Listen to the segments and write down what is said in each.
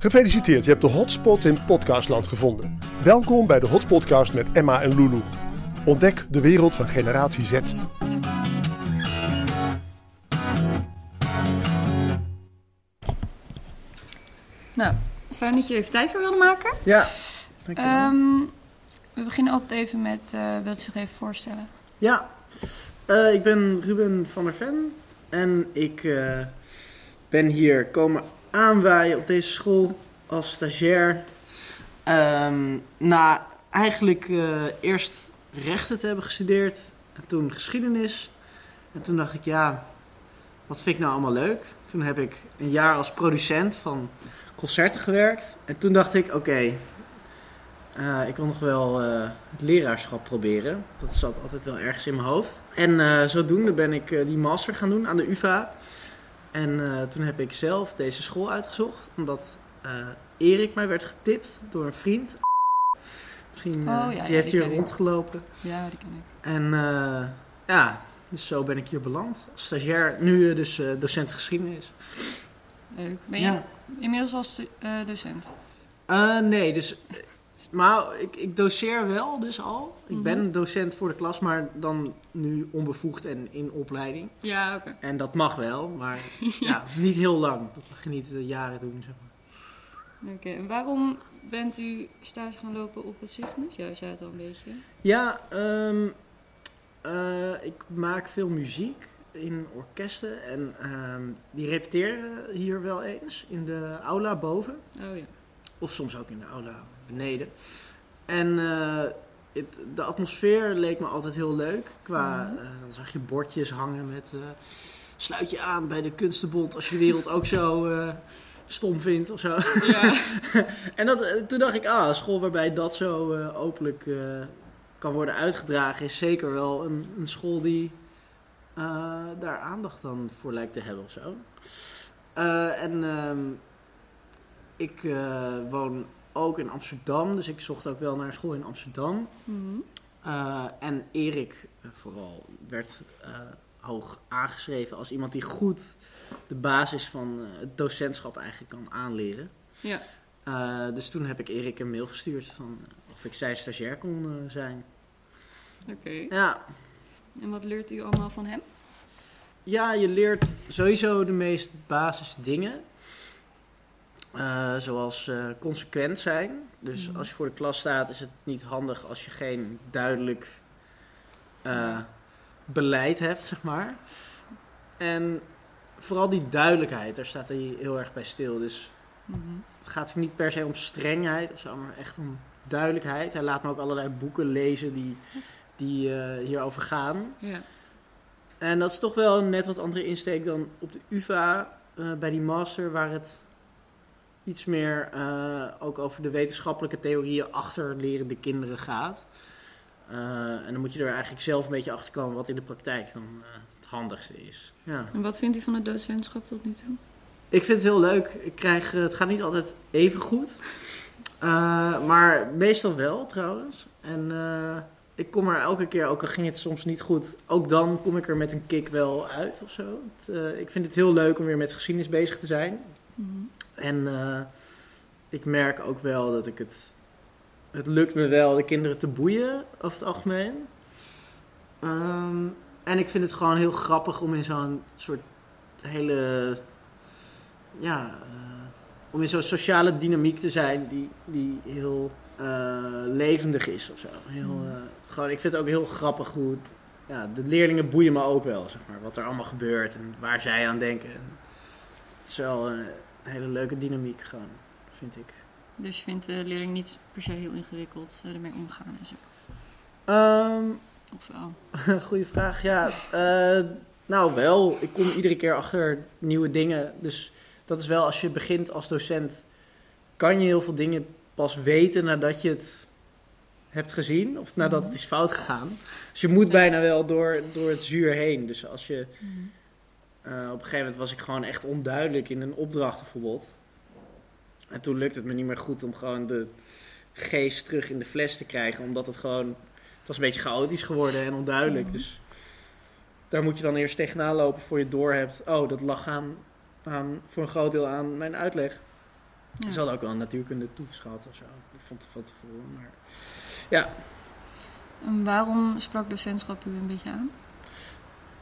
Gefeliciteerd, je hebt de hotspot in podcastland gevonden. Welkom bij de Hotspotcast met Emma en Lulu. Ontdek de wereld van generatie Z. Nou, fijn dat je er even tijd voor wilde maken. Ja, dankjewel. Ehm, we beginnen altijd even met, eh wilt je zich even voorstellen? ja, eh, ik ben Ruben van der Ven en ik eh, ben hier komen aanwaaien op deze school als stagiair. Ehm, na eigenlijk eh, eerst rechten te hebben gestudeerd en toen geschiedenis. En toen dacht ik, ja, wat vind ik nou allemaal leuk? Toen heb ik een jaar als producent van concerten gewerkt. En toen dacht ik, oké, eh, ik wil nog wel eh, het leraarschap proberen. Dat zat altijd wel ergens in mijn hoofd. En zodoende ben ik die master gaan doen aan de UvA. En eh, toen heb ik zelf deze school uitgezocht. Omdat eh, Erik mij werd getipt door een vriend. Misschien, eh, Oh, ja, die ja, heeft die hier ik. rondgelopen. Ja, die ken ik. En eh, ja, dus zo ben ik hier beland. Als stagiair, nu eh, dus eh, docent geschiedenis. Leuk. Ben je Ja. inmiddels als eh, docent? Eh, nee, dus. Maar ik, ik doseer wel, dus al. Ik Mhm. ben docent voor de klas, maar dan nu onbevoegd en in opleiding. Ja, oké. En dat mag wel, maar ja, niet heel lang. Dat mag je niet eh, jaren doen, zeg maar. Oké, en waarom bent u stage gaan lopen op het Cygnus? Ja, zei het al een beetje. Ja, ehm, eh, ik maak veel muziek in orkesten. En ehm, die repeteren hier wel eens in de aula boven. Oh ja. Of soms ook in de aula beneden. En eh, het, de atmosfeer leek me altijd heel leuk. Qua, Mhm. eh, dan zag je bordjes hangen met... eh, sluit je aan bij de Kunstenbond als je de wereld ook zo stom vindt of zo. Ja. en dat, toen dacht ik, ah, een school waarbij dat zo openlijk kan worden uitgedragen... is zeker wel een, een school die daar aandacht dan voor lijkt te hebben of zo. En ehm, ik eh, woon ook in Amsterdam, dus ik zocht ook wel naar een school in Amsterdam. Mhm. Eh, en Erik eh, vooral werd hoog aangeschreven als iemand die goed de basis van het docentschap eigenlijk kan aanleren. Ja. Dus toen heb ik Erik een mail gestuurd van of ik zijn stagiair kon zijn. Oké. Ja. En wat leert u allemaal van hem? ja, je leert sowieso de meest basis Eh, zoals eh, consequent zijn. Dus Mhm. als je voor de klas staat, is het niet handig als je geen duidelijk eh, beleid hebt, zeg maar. En vooral die duidelijkheid, daar staat hij heel erg bij stil. Dus Mhm. het gaat niet per se om strengheid of zo, maar echt om duidelijkheid. Hij laat me ook allerlei boeken lezen die, die hierover gaan. En dat is toch wel een net wat andere insteek dan op de UvA bij die master, waar het iets meer eh, ook over de wetenschappelijke theorieën achter lerende kinderen gaat. Eh, en dan moet je er eigenlijk zelf een beetje achter komen wat in de praktijk dan eh, het handigste is. Ja. En wat vindt u van het docentschap tot nu toe? Ik vind het heel leuk. Ik krijg, het gaat niet altijd even goed. Maar meestal wel trouwens. En ik kom er elke keer, ook al ging het soms niet goed, ook dan kom ik er met een kick wel uit of zo. Het, ik vind het heel leuk om weer met geschiedenis bezig te zijn. En eh, ik merk ook wel dat ik het. Het lukt me wel de kinderen te boeien over het algemeen. Ehm, en ik vind het gewoon heel grappig om in zo'n soort hele. Ja, eh, om in zo'n sociale dynamiek te zijn die, die heel eh, levendig is of zo. Heel, eh, gewoon, ik vind het ook heel grappig hoe. Ja, de leerlingen boeien me ook wel, zeg maar. Wat er allemaal gebeurt en waar zij aan denken. En het is wel een hele leuke dynamiek, gewoon, vind ik. Dus je vindt de leerling niet per se heel ingewikkeld eh, ermee omgaan en zo? Ehm Of wel? goeie vraag. Ja, eh, nou wel. Ik kom iedere keer achter nieuwe dingen. Dus dat is wel, als je begint als docent, kan je heel veel dingen pas weten nadat je het hebt gezien. Of nadat het is fout gegaan. Dus je moet bijna wel door, door het zuur heen. Dus als je, Mhm. Op een gegeven moment was ik gewoon echt onduidelijk in een opdracht bijvoorbeeld. En toen lukte het me niet meer goed om gewoon de geest terug in de fles te krijgen. Omdat het gewoon, het was een beetje chaotisch geworden en onduidelijk. Mhm. Dus daar moet je dan eerst tegenaan lopen voor je door hebt. Oh, dat lag aan, aan, voor een groot deel aan mijn uitleg. Ja. Ze hadden ook wel een natuurkunde toets gehad of zo. Ik vond het van tevoren, maar... Ja, En waarom sprak docentschap u een beetje aan?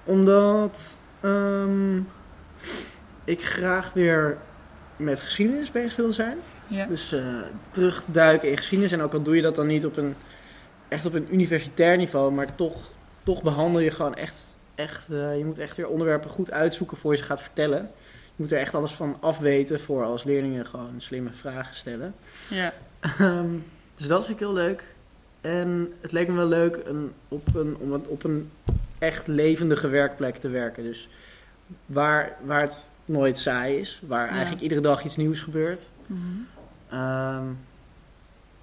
Omdat ehm, ik graag weer met geschiedenis bezig wil zijn. Ja. Dus eh, terugduiken in geschiedenis. En ook al doe je dat dan niet op een, echt op een universitair niveau, maar toch, toch behandel je gewoon echt. echt eh, je moet echt weer onderwerpen goed uitzoeken voor je ze gaat vertellen. Je moet er echt alles van afweten voor als leerlingen gewoon slimme vragen stellen. Ja. Ehm, dus dat vind ik heel leuk. En het leek me wel leuk een, op, een, om op een echt levendige werkplek te werken. Dus waar, waar het nooit saai is. Waar Ja. eigenlijk iedere dag iets nieuws gebeurt. Mhm. Ehm,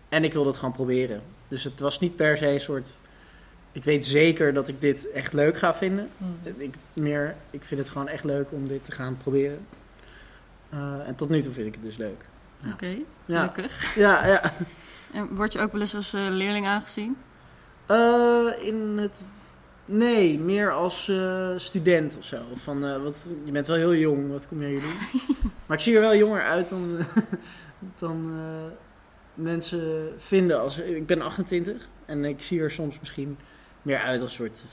en ik wilde het gewoon proberen. Dus het was niet per se een soort... Ik weet zeker dat ik dit echt leuk ga vinden. Ik, meer, ik vind het gewoon echt leuk om dit te gaan proberen. Eh, en tot nu toe vind ik het dus leuk. Ja. Oké, Ja, gelukkig. ja, ja. En word je ook wel eens als eh, leerling aangezien? Eh, in het. Nee, meer als eh, student of zo. Van, eh, wat, je bent wel heel jong, wat kom jij hier doen? maar ik zie er wel jonger uit dan, dan eh, mensen vinden. Als, ik ben 28 en ik zie er soms misschien meer uit als een soort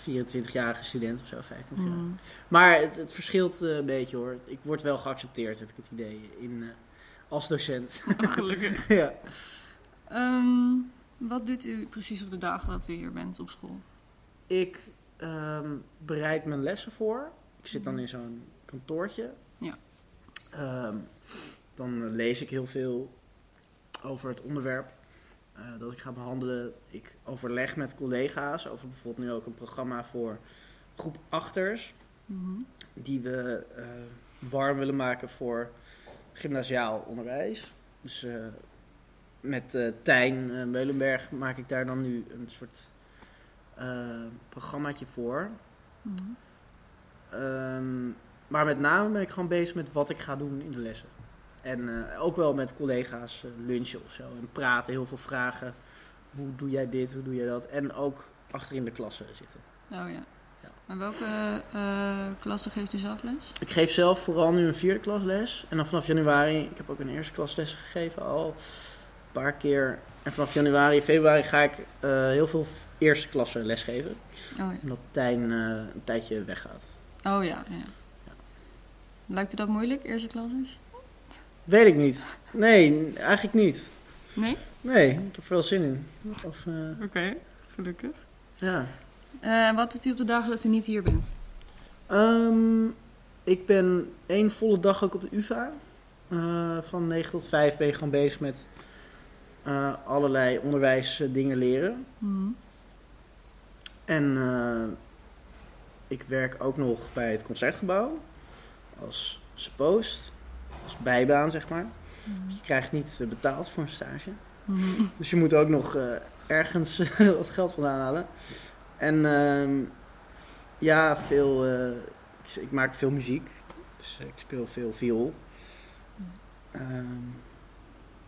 24-jarige student of zo, 25 jaar. Mhm. Maar het, het verschilt een beetje hoor. Ik word wel geaccepteerd, heb ik het idee, in, als docent. Oh, gelukkig. ja. Ehm, wat doet u precies op de dagen dat u hier bent op school? Ik ehm, bereid mijn lessen voor. Ik zit dan in zo'n kantoortje. Ja. Ehm, dan lees ik heel veel over het onderwerp eh, dat ik ga behandelen. Ik overleg met collega's over bijvoorbeeld nu ook een programma voor groep achters. Mhm. Die we eh, warm willen maken voor gymnasiaal onderwijs. Dus eh, met Tijn Meulenberg maak ik daar dan nu een soort programmaatje voor. Mhm. Ehm, maar met name ben ik gewoon bezig met wat ik ga doen in de lessen. En eh, ook wel met collega's eh, lunchen of zo. En praten, heel veel vragen. Hoe doe jij dit, hoe doe jij dat? En ook achter in de klasse zitten. Oh ja. Ja. En welke eh klasse geeft u zelf les? Ik geef zelf vooral nu een vierde klas les. En dan vanaf januari, ik heb ook een eerste klas les gegeven al een paar keer. En vanaf januari, februari ga ik eh, heel veel eerste klasse lesgeven. Oh Omdat Tijn eh, een tijdje weggaat. ja. Oh ja, ja. Lijkt u dat moeilijk, eerste klasses? Weet ik niet. Nee, eigenlijk niet. Nee? Nee, ik heb er wel zin in. Eh, Oké, gelukkig. ja. Eh, wat doet u op de dagen dat u niet hier bent? Ehm, ik ben één volle dag ook op de UvA. Van 9 tot 5 ben je gewoon bezig met allerlei onderwijsdingen leren. Mhm. En eh, ik werk ook nog bij het Concertgebouw. Als suppost. Als bijbaan, zeg maar. Mhm. Je krijgt niet eh, betaald voor een stage. Mhm. Dus je moet ook nog eh, ergens wat geld vandaan halen. En ehm, ja, veel, ik, ik maak veel muziek. Dus ik speel veel viool. Ehm,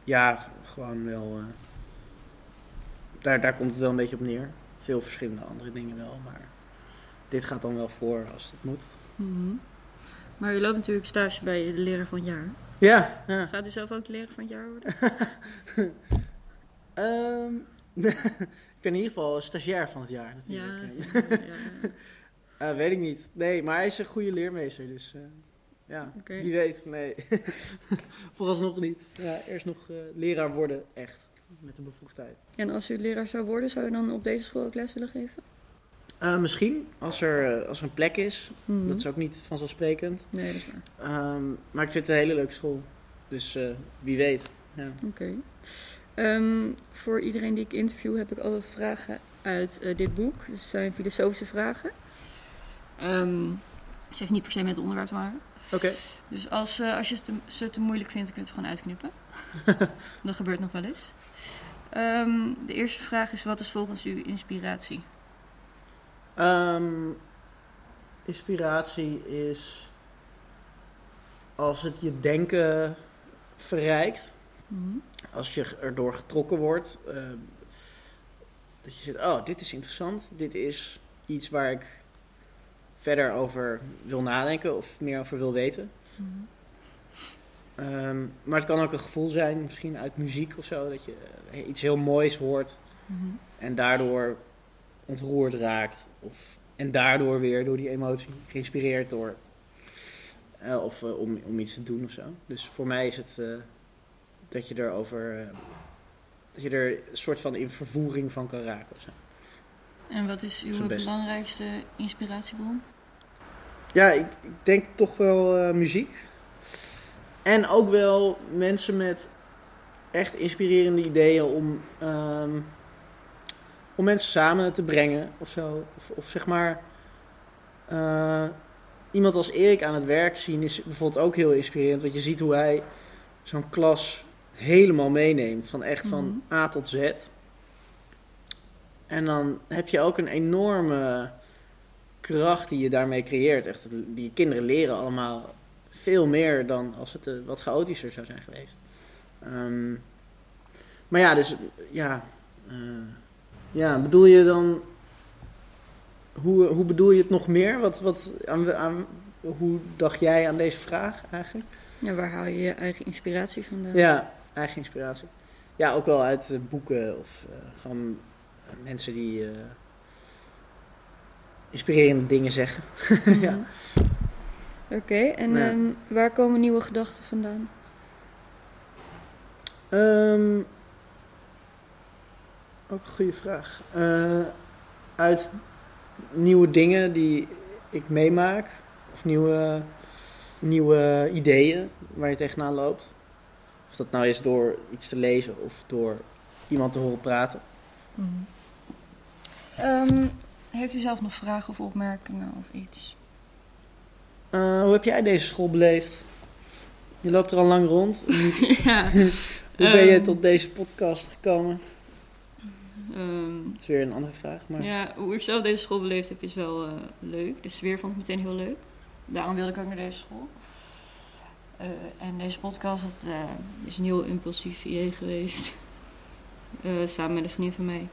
ja, gewoon wel. daar, daar komt het wel een beetje op neer. Veel verschillende andere dingen wel, maar dit gaat dan wel voor als het moet. Mhm. Maar u loopt natuurlijk stage bij de leraar van het jaar. Ja, ja. Gaat u zelf ook de leraar van het jaar worden? Ehm, ik ben in ieder geval stagiair van het jaar Ja. natuurlijk. ja, ja. Eh, weet ik niet. Nee, maar hij is een goede leermeester, dus eh, ja, wie weet. Nee, vooralsnog niet. Ja, eerst nog eh, leraar worden, echt, met een bevoegdheid. En als u leraar zou worden, zou u dan op deze school ook les willen geven? Eh, misschien, als er, eh, als er een plek is. Mhm. Dat is ook niet vanzelfsprekend. Nee, dat is waar. Ehm, maar ik vind het een hele leuke school. Dus eh, wie weet. Ja. Oké. Ehm, voor iedereen die ik interview heb ik altijd vragen uit dit boek. Dus het zijn filosofische vragen. Ehm het heeft niet per se met het onderwerp te maken. Oké. Dus als, als je het te, ze te moeilijk vindt, kun je het gewoon uitknippen. dat gebeurt nog wel eens. Ehm, de eerste vraag is, wat is volgens u inspiratie? Ehm, inspiratie is als het je denken verrijkt. Mhm. als je erdoor getrokken wordt, ehm, dat je zegt, oh, dit is interessant, dit is iets waar ik verder over wil nadenken of meer over wil weten. Mhm. Ehm, maar het kan ook een gevoel zijn, misschien uit muziek of zo, dat je eh, iets heel moois hoort Mhm. en daardoor ontroerd raakt. Of, en daardoor weer door die emotie geïnspireerd door. eh, of eh, om, om iets te doen of zo. Dus voor mij is het dat je er over. eh, dat je er een soort van in vervoering van kan raken. Of zo. En wat is uw belangrijkste inspiratiebron? Ja, ik, ik denk toch wel muziek. En ook wel mensen met echt inspirerende ideeën om, ehm, om mensen samen te brengen of zo. Of, of zeg maar, eh, iemand als Erik aan het werk zien is bijvoorbeeld ook heel inspirerend. Want je ziet hoe hij zo'n klas helemaal meeneemt. Van echt van A tot Z. En dan heb je ook een enorme kracht die je daarmee creëert. Echt, die kinderen leren allemaal veel meer dan als het eh, wat chaotischer zou zijn geweest. Ehm, maar ja, dus ja. eh, ja, bedoel je dan. Hoe, hoe bedoel je het nog meer? Wat, wat, aan, aan, hoe dacht jij aan deze vraag eigenlijk? Ja, waar haal je je eigen inspiratie vandaan? Ja, eigen inspiratie. Ja, ook wel uit eh, boeken of van mensen die inspirerende dingen zeggen. ja. Mhm. Oké, en Ja. ehm, waar komen nieuwe gedachten vandaan? Ehm, ook een goede vraag. Eh, uit nieuwe dingen die ik meemaak, of nieuwe, nieuwe ideeën waar je tegenaan loopt. Of dat nou is door iets te lezen of door iemand te horen praten. Ehm, heeft u zelf nog vragen of opmerkingen of iets? Eh, hoe heb jij deze school beleefd? Je loopt er al lang rond. ja. Hoe ben je Ehm. tot deze podcast gekomen? ehm, Dat is weer een andere vraag. Maar... Ja, hoe ik zelf deze school beleefd heb is wel eh, leuk. De sfeer vond ik meteen heel leuk. Daarom wilde ik ook naar deze school. Eh, en deze podcast dat, is een heel impulsief idee geweest. Samen met een vriendin van mij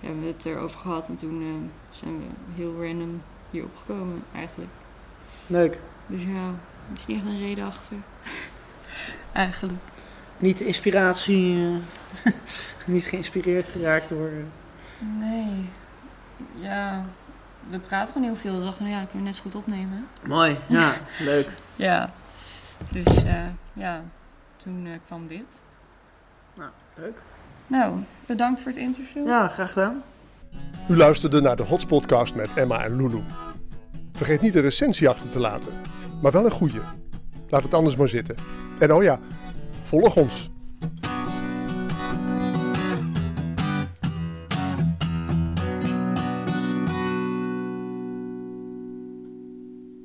hebben we het erover gehad. En toen zijn we heel random hier opgekomen eigenlijk. Leuk. Dus ja, er is niet echt een reden achter. eigenlijk. Niet inspiratie, eh, niet geïnspireerd geraakt door. Nee. Ja, we praten gewoon heel veel. We dachten, nou ja, dat kunnen we net zo goed opnemen. Mooi, ja, leuk. Ja. Dus eh, ja, toen eh, kwam dit. Nou, leuk. Nou, bedankt voor het interview. Ja, graag gedaan. U luisterde naar de Hotspodcast met Emma en Lulu. Vergeet niet een recensie achter te laten, maar wel een goede. Laat het anders maar zitten. En oh ja, volg ons